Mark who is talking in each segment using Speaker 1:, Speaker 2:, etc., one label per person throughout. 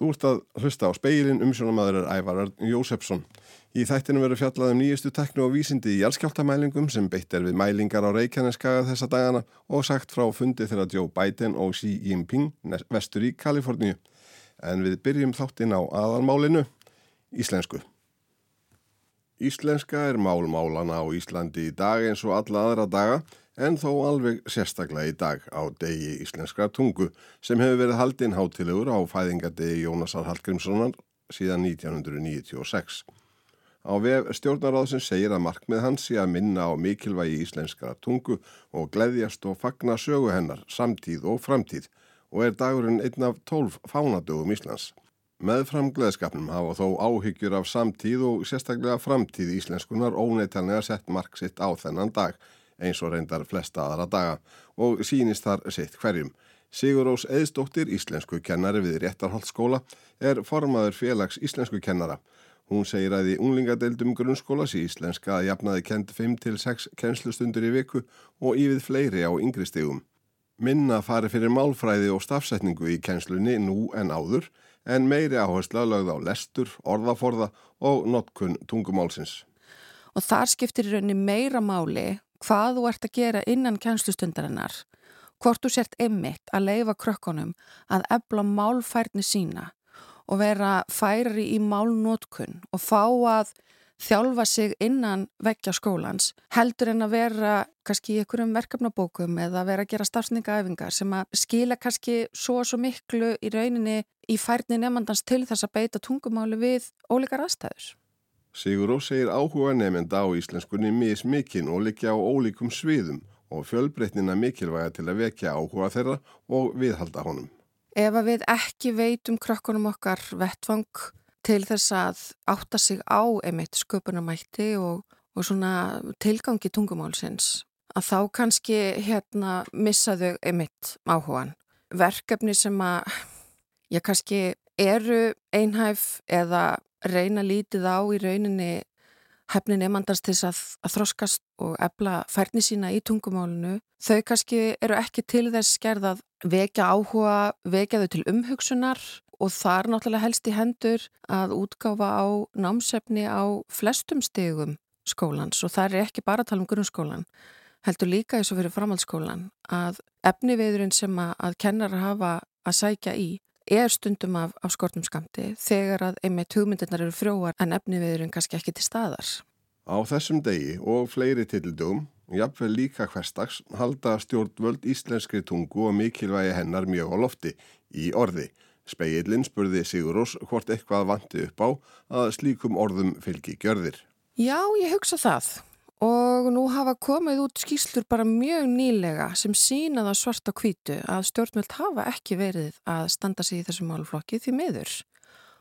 Speaker 1: Þú ert að hlusta á speilin umsjónamaður Ævarar Jósefsson. Í þættinu verður fjallað um nýjustu teknu og vísindi í jálskjáltamælingum sem beitt er við mælingar á Reykjaneskaga þessa dagana og sagt frá fundi þeirra Joe Biden og Xi Jinping vestur í Kaliforníu. En við byrjum þáttinn á aðalmálinu, íslensku. Íslenska er málmálana á Íslandi í dag eins og alla aðra daga en þó alveg sérstaklega í dag á degi íslenskra tungu sem hefur verið haldinn hátilegur á fæðingadegi Jónasar Hallgrímssonar síðan 1996. Á vef stjórnaráðsins segir að markmið hans sé að minna á mikilvægi íslenskra tungu og gleðjast og fagna sögu hennar samtíð og framtíð og er dagurinn einn af tólf fánadögum Íslands. Meðfram gleðskapnum hafa þó áhyggjur af samtíð og sérstaklega framtíð íslenskunar óneitanlega sett mark sitt á þennan dag eins og reyndar flesta aðra daga og sínist þar sitt hverjum. Sigurós Eðstóttir, íslensku kennari við Réttarholtskóla, er formaður félags íslensku kennara. Hún segir að í unglingadeildum grunnskólas í íslenska að jafnaði kent 5-6 kennslustundur í viku og ívið fleiri á yngri stegum. Minna fari fyrir málfræði og stafsetningu í kennslunni nú en áður en meiri áhersla lögð á lestur, orðaforða og notkun tungumálsins.
Speaker 2: Og þar skiptir í rauninni meira máli hvað þú ert að gera innan kjænslustundarinnar, hvort þú sért einmitt að leifa krökkunum að ebla málfærni sína og vera færri í málnótkun og fá að þjálfa sig innan vekkja skólans heldur en að vera kannski í einhverjum verkefnabókum eða vera að gera stafsningaæfingar sem að skila kannski svo og svo miklu í rauninni í færni nefnandans til þess að beita tungumáli við ólíkar aðstæður.
Speaker 1: Sigur Rós segir áhuga nefnda á íslenskunni mismikinn og likja á ólíkum sviðum og fjölbreytnina mikilvæga til að vekja áhuga þeirra og viðhalda honum.
Speaker 2: Ef að við ekki veitum krökkunum okkar vettvang til þess að átta sig á einmitt sköpunamætti og, og svona tilgangi tungumálsins að þá kannski hérna missaðu einmitt áhugan. Verkefni sem að ég kannski eru einhæf eða reyna lítið á í rauninni hefnin emandast til að, að þroskast og ebla færni sína í tungumálunu. Þau kannski eru ekki til þess skerð að vekja áhuga, vekja þau til umhugsunar og það er náttúrulega helst í hendur að útgáfa á námsefni á flestum stegum skólans og það er ekki bara að tala um grunnskólan heldur líka eins og fyrir framhaldsskólan að efniviðurinn sem að kennar hafa að sækja í er stundum af, af skortum skamti þegar að einmitt hugmyndirnar eru frjóar en efniviðurinn kannski ekki til staðar.
Speaker 1: Á þessum degi og fleiri tildum, jafnveg líka hverstags, halda stjórnvöld íslenskri tungu og mikilvægi hennar mjög á lofti í orði. Speillin spurði Sigurós hvort eitthvað vanti upp á að slíkum orðum fylgi gjörðir.
Speaker 2: Já, ég hugsa það og nú hafa komið út skýslur bara mjög nýlega sem sínaða svart á kvítu að stjórnmjöld hafa ekki verið að standa sig í þessu málflokki því miður.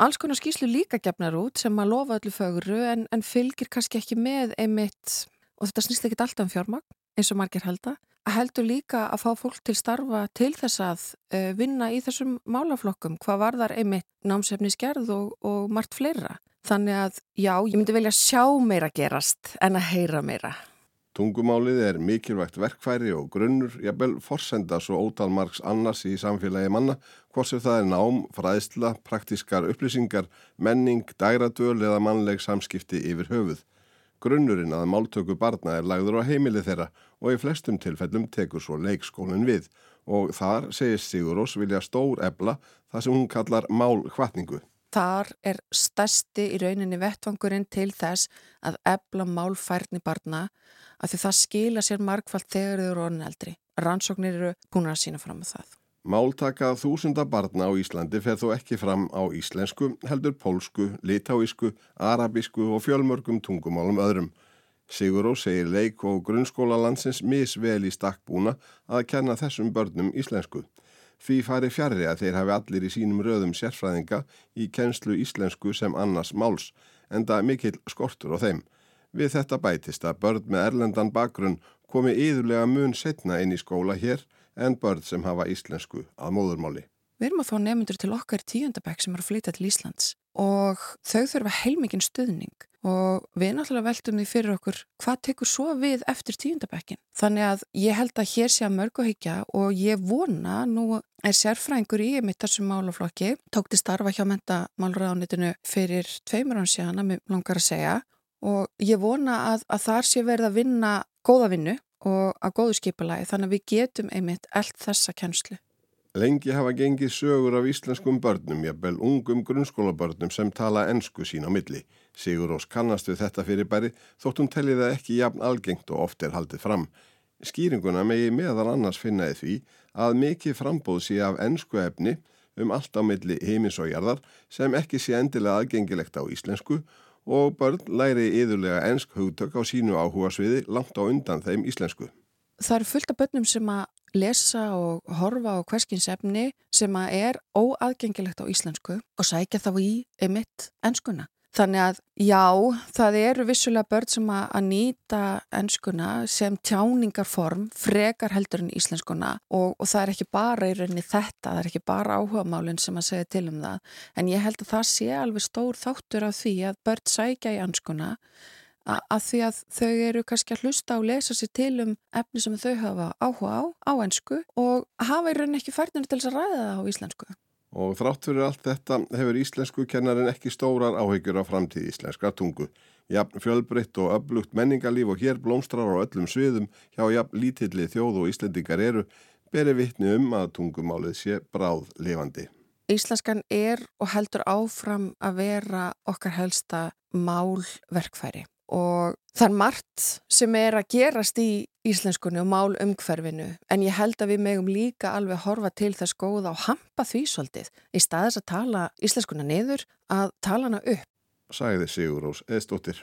Speaker 2: Alls konar skýslu líka gefnar út sem að lofa öllu fögru en, en fylgir kannski ekki með einmitt, og þetta snýst ekki alltaf um fjármagn eins og margir halda, að heldur líka að fá fólk til starfa til þess að uh, vinna í þessum málaflokkum, hvað var þar einmitt námsefni skerð og, og margt fleira. Þannig að já, ég myndi velja sjá meira gerast en að heyra meira.
Speaker 1: Tungumálið er mikilvægt verkfæri og grunnur, jafnvel forsenda svo ótal margs annars í samfélagi manna, hvort sem það er nám, fræðsla, praktískar upplýsingar, menning, dæradöl eða mannleg samskipti yfir höfuð. Grunnurinn að máltöku barna er lagður á heimili þeirra og í flestum tilfellum tekur svo leikskólinn við og þar segir Sigurós vilja stór ebla það sem hún kallar málkvatningu.
Speaker 2: Þar er stærsti í rauninni vettvangurinn til þess að ebla málfærni barna að því það skila sér margfald þegar þau eru orðin eldri. Rannsóknir eru búin að sína fram á það.
Speaker 1: Máltaka þúsunda barna á Íslandi fer þó ekki fram á íslensku, heldur pólsku, litáísku, arabísku og fjölmörgum tungumálum öðrum. Siguró segir leik og grunnskóla landsins misvel í stakkbúna að kenna þessum börnum íslensku. Því fari fjarrri að þeir hafi allir í sínum röðum sérfræðinga í kennslu íslensku sem annars máls, enda mikill skortur á þeim. Við þetta bætist að börn með erlendan bakgrunn komi yðurlega mun setna inn í skóla hér en börn sem hafa íslensku að móðurmáli.
Speaker 2: við erum að fá nefnundur til okkar tíundabæk sem eru að flytja til Íslands og þau þurfa heilmikinn stuðning og við náttúrulega veltum því fyrir okkur hvað tekur svo við eftir tíundabækin. Þannig að ég held að hér sé að mörguhyggja og ég vona, nú er sérfræðingur í mitt þessum málaflokki, tókti starfa hjá mentamálraðanitinu fyrir tveimur án síðan að mér langar að segja og ég vona að, að þar sé verið að vinna góða vinnu og að góðu skipulagi þannig að við getum einmitt allt þessa kjænslu.
Speaker 1: Lengi hafa gengið sögur af íslenskum börnum, jafnvel ungum grunnskólabörnum sem tala ennsku sín á milli. Sigur Ós kannast við þetta fyrirbæri þótt hún telli það ekki jafn algengt og oft er haldið fram. Skýringuna megi meðal annars finnaði því að mikið frambóð sé af ennsku efni um allt á milli heimins og jarðar sem ekki sé endilega aðgengilegt á íslensku og börn læri yðurlega ennsk hugtök á sínu áhuga sviði langt á undan þeim íslensku.
Speaker 2: Það eru fullt af börnum sem að lesa og horfa á hverskins efni sem að er óaðgengilegt á íslensku og sækja þá í emitt enskuna. Þannig að já, það eru vissulega börn sem að nýta enskuna sem tjáningarform frekar heldur en íslenskuna og, og það er ekki bara í rauninni þetta, það er ekki bara áhuga málinn sem að segja til um það. En ég held að það sé alveg stór þáttur af því að börn sækja í enskuna að því að þau eru kannski að hlusta og lesa sér til um efni sem þau hafa áhuga á, á ennsku og hafa í rauninni ekki færðinu til þess að ræða það á íslensku.
Speaker 1: Og þrátt fyrir allt þetta hefur íslensku kennarin ekki stórar áhyggjur á framtíð íslenska tungu. Jafn fjölbreytt og öflugt menningarlíf og hér blómstrar á öllum sviðum hjá jafn lítilli þjóð og íslendingar eru beri vittni um að tungumálið sé bráð lifandi.
Speaker 2: Íslenskan er og heldur áfram að vera okkar helsta málverkfæri og það er margt sem er að gerast í íslenskunni og mál umhverfinu en ég held að við megum líka alveg horfa til þess góða og hampa því svolítið í staðis að tala íslenskuna niður að tala hana upp.
Speaker 1: Sæði Sigur Rós Eðstóttir.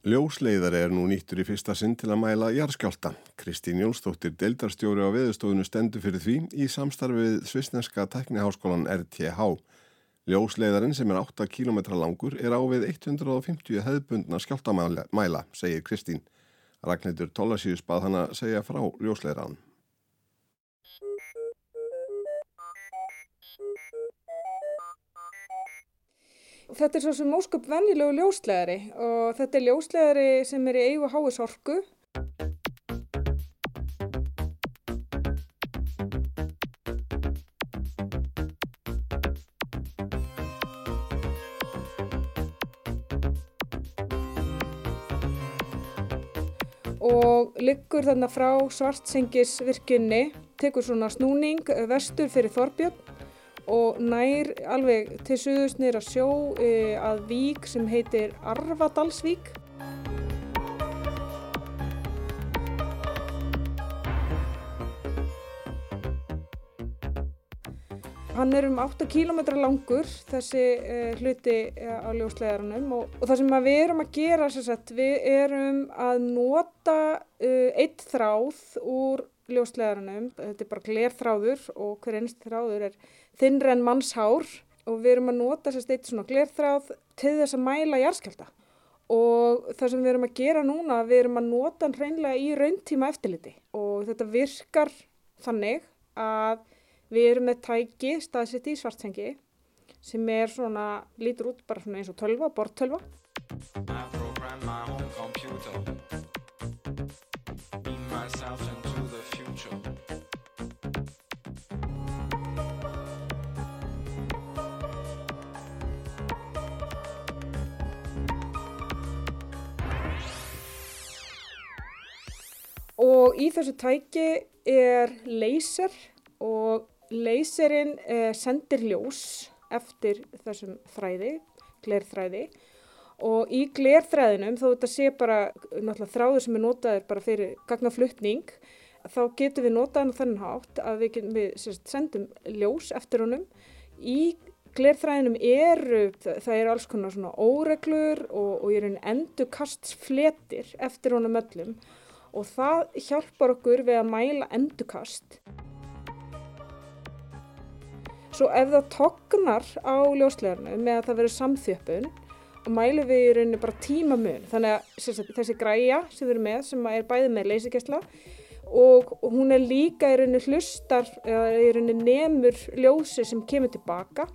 Speaker 1: Ljósleiðar er nú nýttur í fyrsta sinn til að mæla jarðskjálta. Kristín Jónsdóttir, deildarstjóri á veðustóðinu stendur fyrir því í samstarfið Svisneska tekniháskólan RTH. Ljósleiðarinn sem er 8 km langur er á við 150 hefðbundna skjáltamæla, segir Kristín. Ragnhildur Tólasíus bað hann að segja frá ljósleiðarann.
Speaker 3: Þetta er svo sem ósköp vennilegu ljóslegari og þetta er ljóslegari sem er í eigu háis orku. og liggur þarna frá svartsengisvirkjunni, tekur svona snúning vestur fyrir Þorbjörn og nær alveg til suðust nýra sjó e, að vík sem heitir Arvadalsvík. Hann er um 8 km langur þessi e, hluti e, á ljóslegaranum og, og það sem við erum að gera, sagt, við erum að nota e, eitt þráð úr ljóslegaranum, þetta er bara glerþráður og hver einst þráður er þinnre en mannshár og við erum að nota sérst eitt svona glerþráð til þess að mæla jarðskjálta og það sem við erum að gera núna, við erum að nota hann hreinlega í rauntíma eftirliti og þetta virkar þannig að við erum með tæki staðsett í svartsengi sem er svona, lítur út bara svona eins og tölva, borttölva og í þessu tæki er laser og laserinn eh, sendir ljós eftir þessum þræði, glerþræði. Og í glerþræðinum þó þetta sé bara náttúrulega þráður sem er notaður bara fyrir gagnaflutning þá getur við notaðan þannig hátt að við, getum, við sérst, sendum ljós eftir honum. Í glerþræðinum eru, það eru alls konar svona óreglur og, og ég er einn endurkastsfletir eftir honum öllum og það hjálpar okkur við að mæla endurkast. Svo ef það tognar á ljóslegarnu með að það verður samþjöppun mælum við í rauninni bara tímamun. Þannig að sagt, þessi græja sem við erum með, sem er bæðið með leysikessla og hún er líka í rauninni hlustar, eða í rauninni nemur ljósi sem kemur tilbaka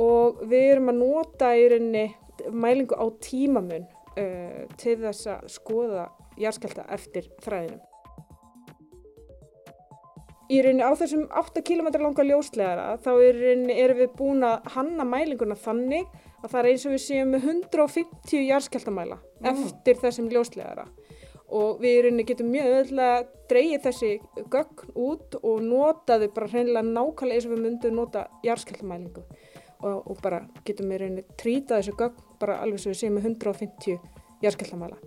Speaker 3: og við erum að nota í rauninni mælingu á tímamun uh, til þess að skoða jarðskjálta eftir þræðinum. Í rauninni á þessum 8 km langa ljóslegara þá erum við búin að hanna mælinguna þannig að það er eins og við séum með 150 jarðskjáltamæla mm. eftir þessum ljóslegara og við í rauninni getum mjög öðvöldlega dreyið þessi gögn út og notaðu bara hreinlega nákvæmlega eins og við myndum nota jarðskjáltamælingu og, og bara getum í rauninni trítað þessu gögn bara alveg sem við séum með 150 jarðskjáltamæla.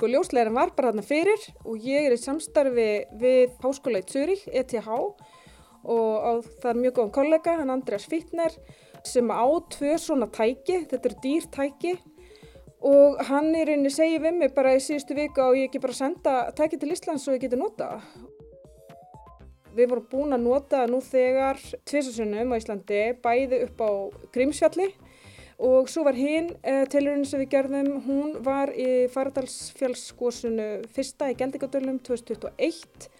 Speaker 3: Sko ljóslegarin var bara þarna fyrir og ég er í samstarfi við Háskóla í Zurich, ETH og það er mjög góðan kollega, hann Andreas Fittner sem á tvö svona tæki, þetta er dýrtæki og hann er einni segið við mig bara í síðustu vika og ég ekki bara senda tæki til Íslands og ég geti nota. Við vorum búin að nota nú þegar tvisasunum á Íslandi bæði upp á Grímsfjalli og svo var hinn uh, tilurinn sem við gerðum, hún var í Faradalsfjallskosunu fyrsta í Geldingadölum 2021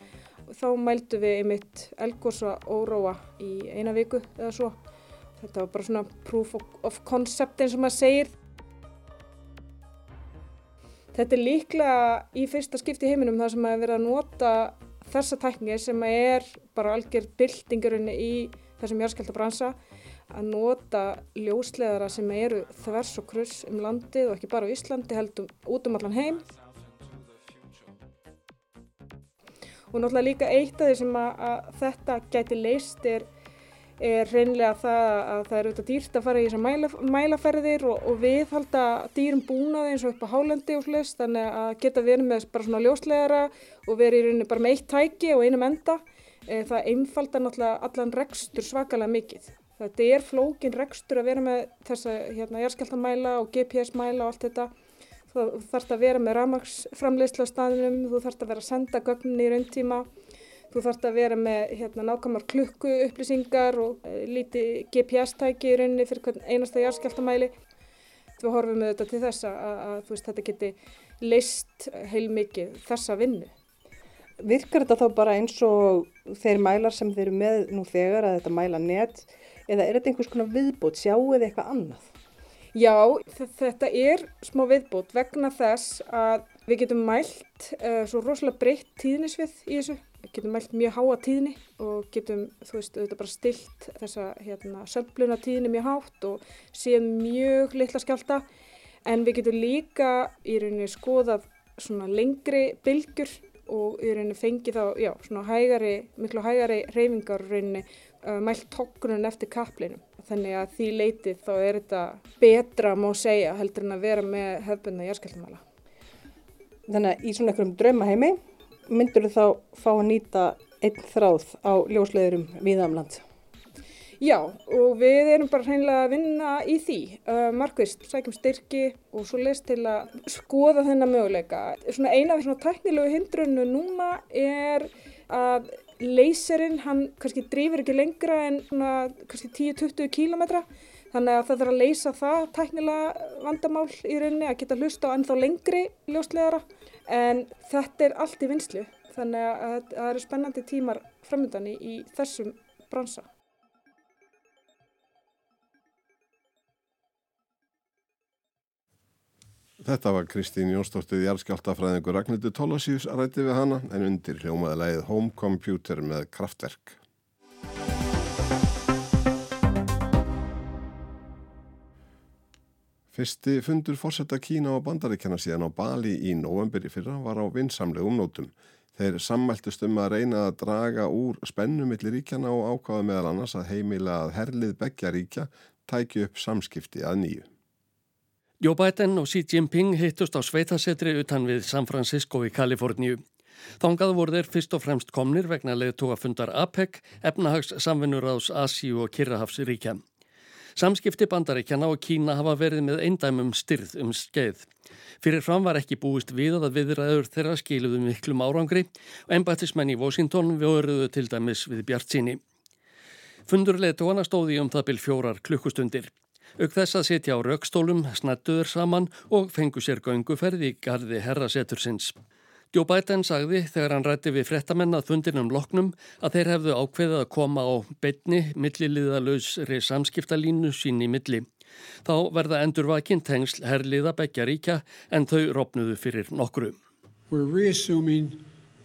Speaker 3: þá mældu við einmitt elgósa óróa í eina viku eða svo. Þetta var bara svona proof of concept eins og maður segir. Þetta er líklega í fyrsta skipti í heiminum þar sem maður verið að nota þessa tækni sem er bara algjör bildingurinn í þessum járskjaldabransa að nota ljósleðara sem eru þvers og kruss um landið og ekki bara á Íslandi heldum út um allan heim. Og náttúrulega líka eitt af því sem að, að þetta gæti leist er, er reynlega það að það eru auðvitað dýrt að fara í þessar mæla, mælaferðir og, og viðhalda dýrum búnaði eins og upp á hálendi og hlust þannig að geta verið með bara svona ljósleðara og verið í rauninni bara með eitt tæki og einum enda e, það einfaldar náttúrulega allan rekstur svakalega mikið Þetta er flókin rekstur að vera með þessa hérna, jærskeltamæla og GPS-mæla og allt þetta. Þú þarfst að vera með ramagsframleysla á staðinum, þú þarfst að vera að senda gögnin í rauntíma, þú þarfst að vera með hérna, nákvæmar klukku upplýsingar og e, líti GPS-tæki í rauninni fyrir hvern einasta jærskeltamæli. Við horfum þetta til þess að, að veist, þetta geti leist heilmikið þessa vinnu.
Speaker 4: Virkar þetta þá bara eins og þeir mælar sem þeir eru með nú þegar að þetta mæla nett eða er þetta einhvers konar viðbót, sjáu eða eitthvað annað?
Speaker 3: Já, þetta er smá viðbót vegna þess að við getum mælt uh, svo rosalega breytt tíðnisvið í þessu. Við getum mælt mjög háa tíðni og getum, þú veist, auðvitað bara stilt þessa hérna, sömbluna tíðni mjög hátt og séð mjög litla skjálta en við getum líka í rauninni skoðað svona lengri bylgjur og í rauninni fengið þá, já, svona hægari, miklu hægari reyfingar rauninni uh, mælt tóknun eftir kaplinum. Þannig að því leitið þá er þetta betra má segja heldur en að vera með hefðbundna járskjaldumæla.
Speaker 4: Þannig að í svona einhverjum draumaheimi myndur þú þá fá að nýta einn þráð á ljósleðurum viðamland?
Speaker 3: Já og við erum bara hreinlega að vinna í því. Uh, Markvist sækjum styrki og svo leist til að skoða þennan möguleika. Svona eina af svona teknilegu hindrunu núna er að leyserinn hann kannski drýfur ekki lengra en svona kannski 10-20 kílometra þannig að það þarf að leysa það tæknilega vandamál í rauninni að geta hlusta á ennþá lengri ljósleðara en þetta er allt í vinslu þannig að það eru spennandi tímar framöndan í, í þessum bransa.
Speaker 1: Þetta var Kristín Jónsdóttir Jarskjáltafræðingur Ragnhildur Tólasíus að ræti við hana en undir hljómaði leið Home Computer með kraftverk. Fyrsti fundur fórsetta Kína og bandaríkjana síðan á Bali í novemberi fyrra var á vinsamlegum nótum. Þeir sammæltust um að reyna að draga úr spennumillir ríkjana og ákvaða meðal annars að heimila að herlið begja ríkja tæki upp samskipti að nýju.
Speaker 5: Joe Biden og Xi Jinping hittust á sveitasetri utan við San Francisco í Kaliforníu. Þángað voru þeir fyrst og fremst komnir vegna leðtúafundar APEC, efnahags samvinnurraðs Asíu og Kirrahafsríkja. Samskipti bandaríkjana og Kína hafa verið með eindæmum styrð um skeið. Fyrir fram var ekki búist við að viðræður þeirra skiluðu miklum árangri og embættismenn í Washington vöruðu til dæmis við Bjart síni. Fundur leðtúana stóði um það byrj fjórar klukkustundir. Auk þess að sitja á raukstólum, snættuður saman og fengu sér gönguferði í gardi herrasetursins. Joe Biden sagði þegar hann rætti við frettamennað fundinum loknum að þeir hefðu ákveðið að koma á beitni milliliðalösri samskiptalínu sín í milli. Þá verða endurvakinn tengsl herliða begja ríkja en þau ropnuðu fyrir nokkru.
Speaker 6: We're reassuming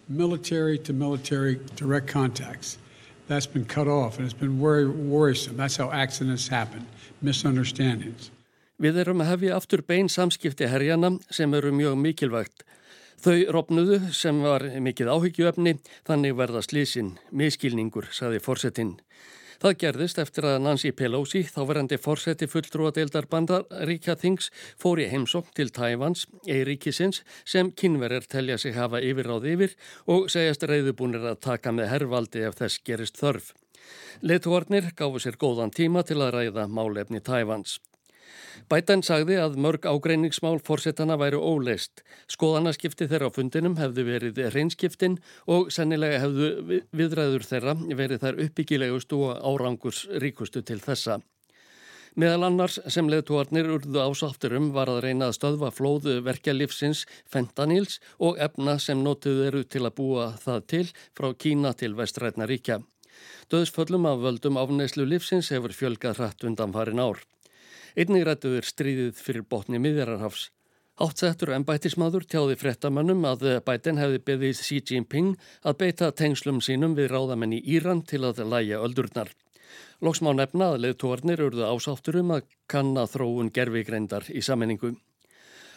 Speaker 6: military to military direct contacts. That's been cut off and it's been very worrisome. That's how accidents happen, misunderstandings.
Speaker 5: Við erum að hefja aftur bein samskipti herjana sem eru mjög mikilvægt. Þau ropnuðu sem var mikið áhyggjuöfni, þannig verða slísin, miskilningur, saði fórsetin. Það gerðist eftir að Nancy Pelosi, þáverandi fórseti fulltrúadeildar bandaríkja þings, fór í heimsokk til Tævans, eiríkisins, sem kynverir telja sig hafa yfirráð yfir og segjast reyðubúnir að taka með herrvaldi ef þess gerist þörf. Leituarnir gáfu sér góðan tíma til að ræða málefni Tævans. Bætan sagði að mörg ágreiningsmál fórsetana væri óleist. Skoðanaskipti þeirra á fundinum hefðu verið reynskiptin og sennilega hefðu viðræður þeirra verið þær uppbyggilegustu og árangurs ríkustu til þessa. Meðal annars sem leðtúarnir urðu ásátturum var að reyna að stöðva flóðu verkjalífsins fentanils og efna sem notuð eru til að búa það til frá Kína til vestrætna ríkja. Döðsföllum af völdum afneislu lífsins hefur fjölgað hratt undan farin ár. Einnig rættuður stríðið fyrir botni miðjararhafs. Áttsettur ennbættismadur tjáði frettamönnum að bætin hefði beðið Xi Jinping að beita tengslum sínum við ráðamenn í Íran til að læja öldurnar. Lóks má nefna að leðtóarnir urðu ásátturum að kanna þróun gerfigreindar í sammenningu.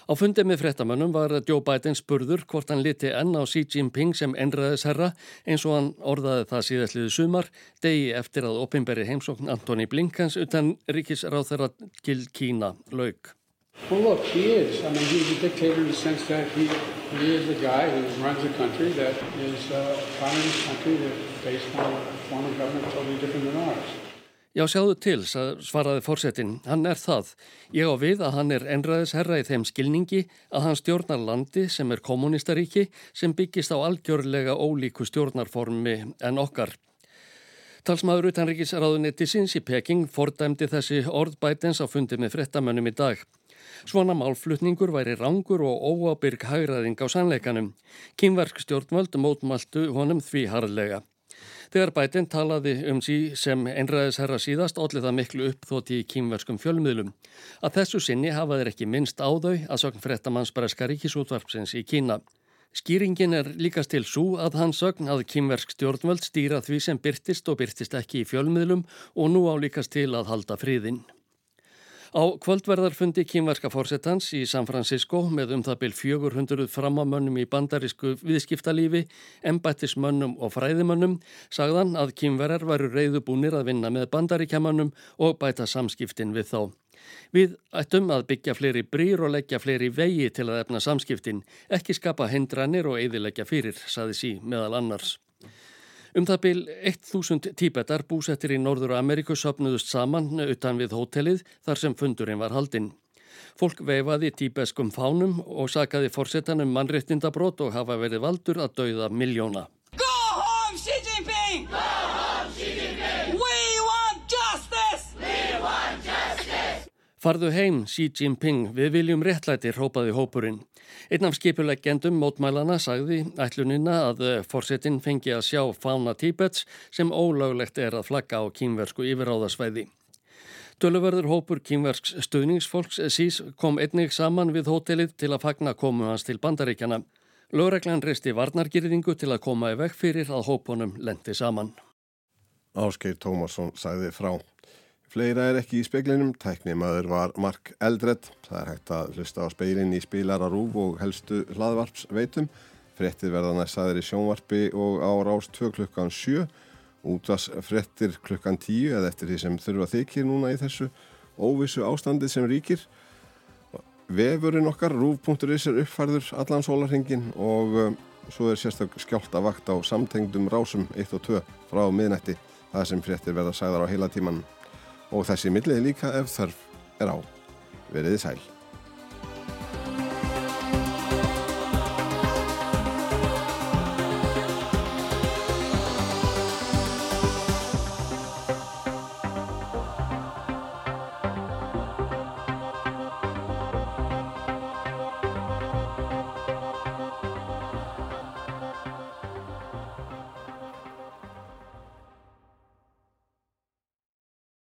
Speaker 5: Á fundið með frettamönnum var Joe Biden spurður hvort hann liti enn á Xi Jinping sem enraðisherra eins og hann orðaði það síðastliðu sumar degi eftir að opinberi heimsókn Antoni Blinkans utan ríkisráð þeirra til Kína laug.
Speaker 6: Well, look, he is. I mean, he's a dictator in the sense that he, he is the guy who runs a country that is uh, a communist country that's based on a form of government totally different than ours.
Speaker 5: Já, sjáðu til, svaraði fórsetin. Hann er það. Ég á við að hann er enraðisherra í þeim skilningi að hann stjórnar landi sem er kommunistaríki sem byggist á algjörlega ólíku stjórnarformi en okkar. Talsmaður utanríkisráðunettisins í Peking fordæmdi þessi orðbætens á fundi með frettamönnum í dag. Svona málflutningur væri rángur og óábyrg hagraðing á sannleikanum. Kynverk stjórnvöld mótmæltu honum því harðlega. Þegar bætinn talaði um sí sem einræðisherra síðast allir það miklu uppþóti í kýmverskum fjölmiðlum. Að þessu sinni hafa þeir ekki minnst á þau að sögn frettamanns Breska ríkisútvarpsins í Kína. Skýringin er líkast til svo að hann sögn að kýmversk stjórnvöld stýra því sem byrtist og byrtist ekki í fjölmiðlum og nú á líkast til að halda friðinn. Á kvöldverðarfundi kýmverska fórsetans í San Francisco með um það byl 400 framamönnum í bandarísku viðskiptalífi, embættismönnum og fræðimönnum sagðan að kýmverðar varu reyðubúnir að vinna með bandaríkjamönnum og bæta samskiptin við þá. Við ættum að byggja fleiri brýr og leggja fleiri vegi til að efna samskiptin, ekki skapa hindranir og eðilegja fyrir, saði sí meðal annars. Um það byl 1000 tíbetar búsettir í Norður Ameríku söpnuðust saman utan við hótelið þar sem fundurinn var haldinn. Fólk veifaði tíbeskum fánum og sakaði fórsetanum mannréttindabrót og hafa verið valdur að dauða miljóna.
Speaker 7: Go home Xi Jinping! Go home Xi Jinping! We want justice! We want justice!
Speaker 5: Farðu heim Xi Jinping, við viljum réttlæti, rópaði hópurinn. Einn af skipuleggendum mótmælana sagði ætlunina að forsetin fengi að sjá fána Tíbets sem ólöglegt er að flagga á kýmversku yfiráðasvæði. Töluverður hópur kýmversks stuðningsfolks SÍS kom einnig saman við hótelið til að fagna komu hans til bandaríkjana. Lögreglan reisti varnargirðingu til að koma í vekk fyrir að hópunum lendi saman.
Speaker 1: Áskeir Tómasson sagði frá. Fleira er ekki í speklinum, tæknimaður var Mark Eldred, það er hægt að hlusta á speilin í spilararúf og helstu hlaðvarpsveitum, frettir verða næstaðir í sjónvarpi og á rás 2 klukkan 7, útast frettir klukkan 10 eða eftir því sem þurfa þykir núna í þessu óvissu ástandið sem ríkir. Vefurinn okkar, rúf.is er uppfærður allan sólarhengin og um, svo er sérstaklega skjált að vakta á samtengdum rásum 1 og 2 frá miðnætti, það sem frettir verða sæðar á heila tímanum og þessi millið líka ef þarf er á. Veriði sæl.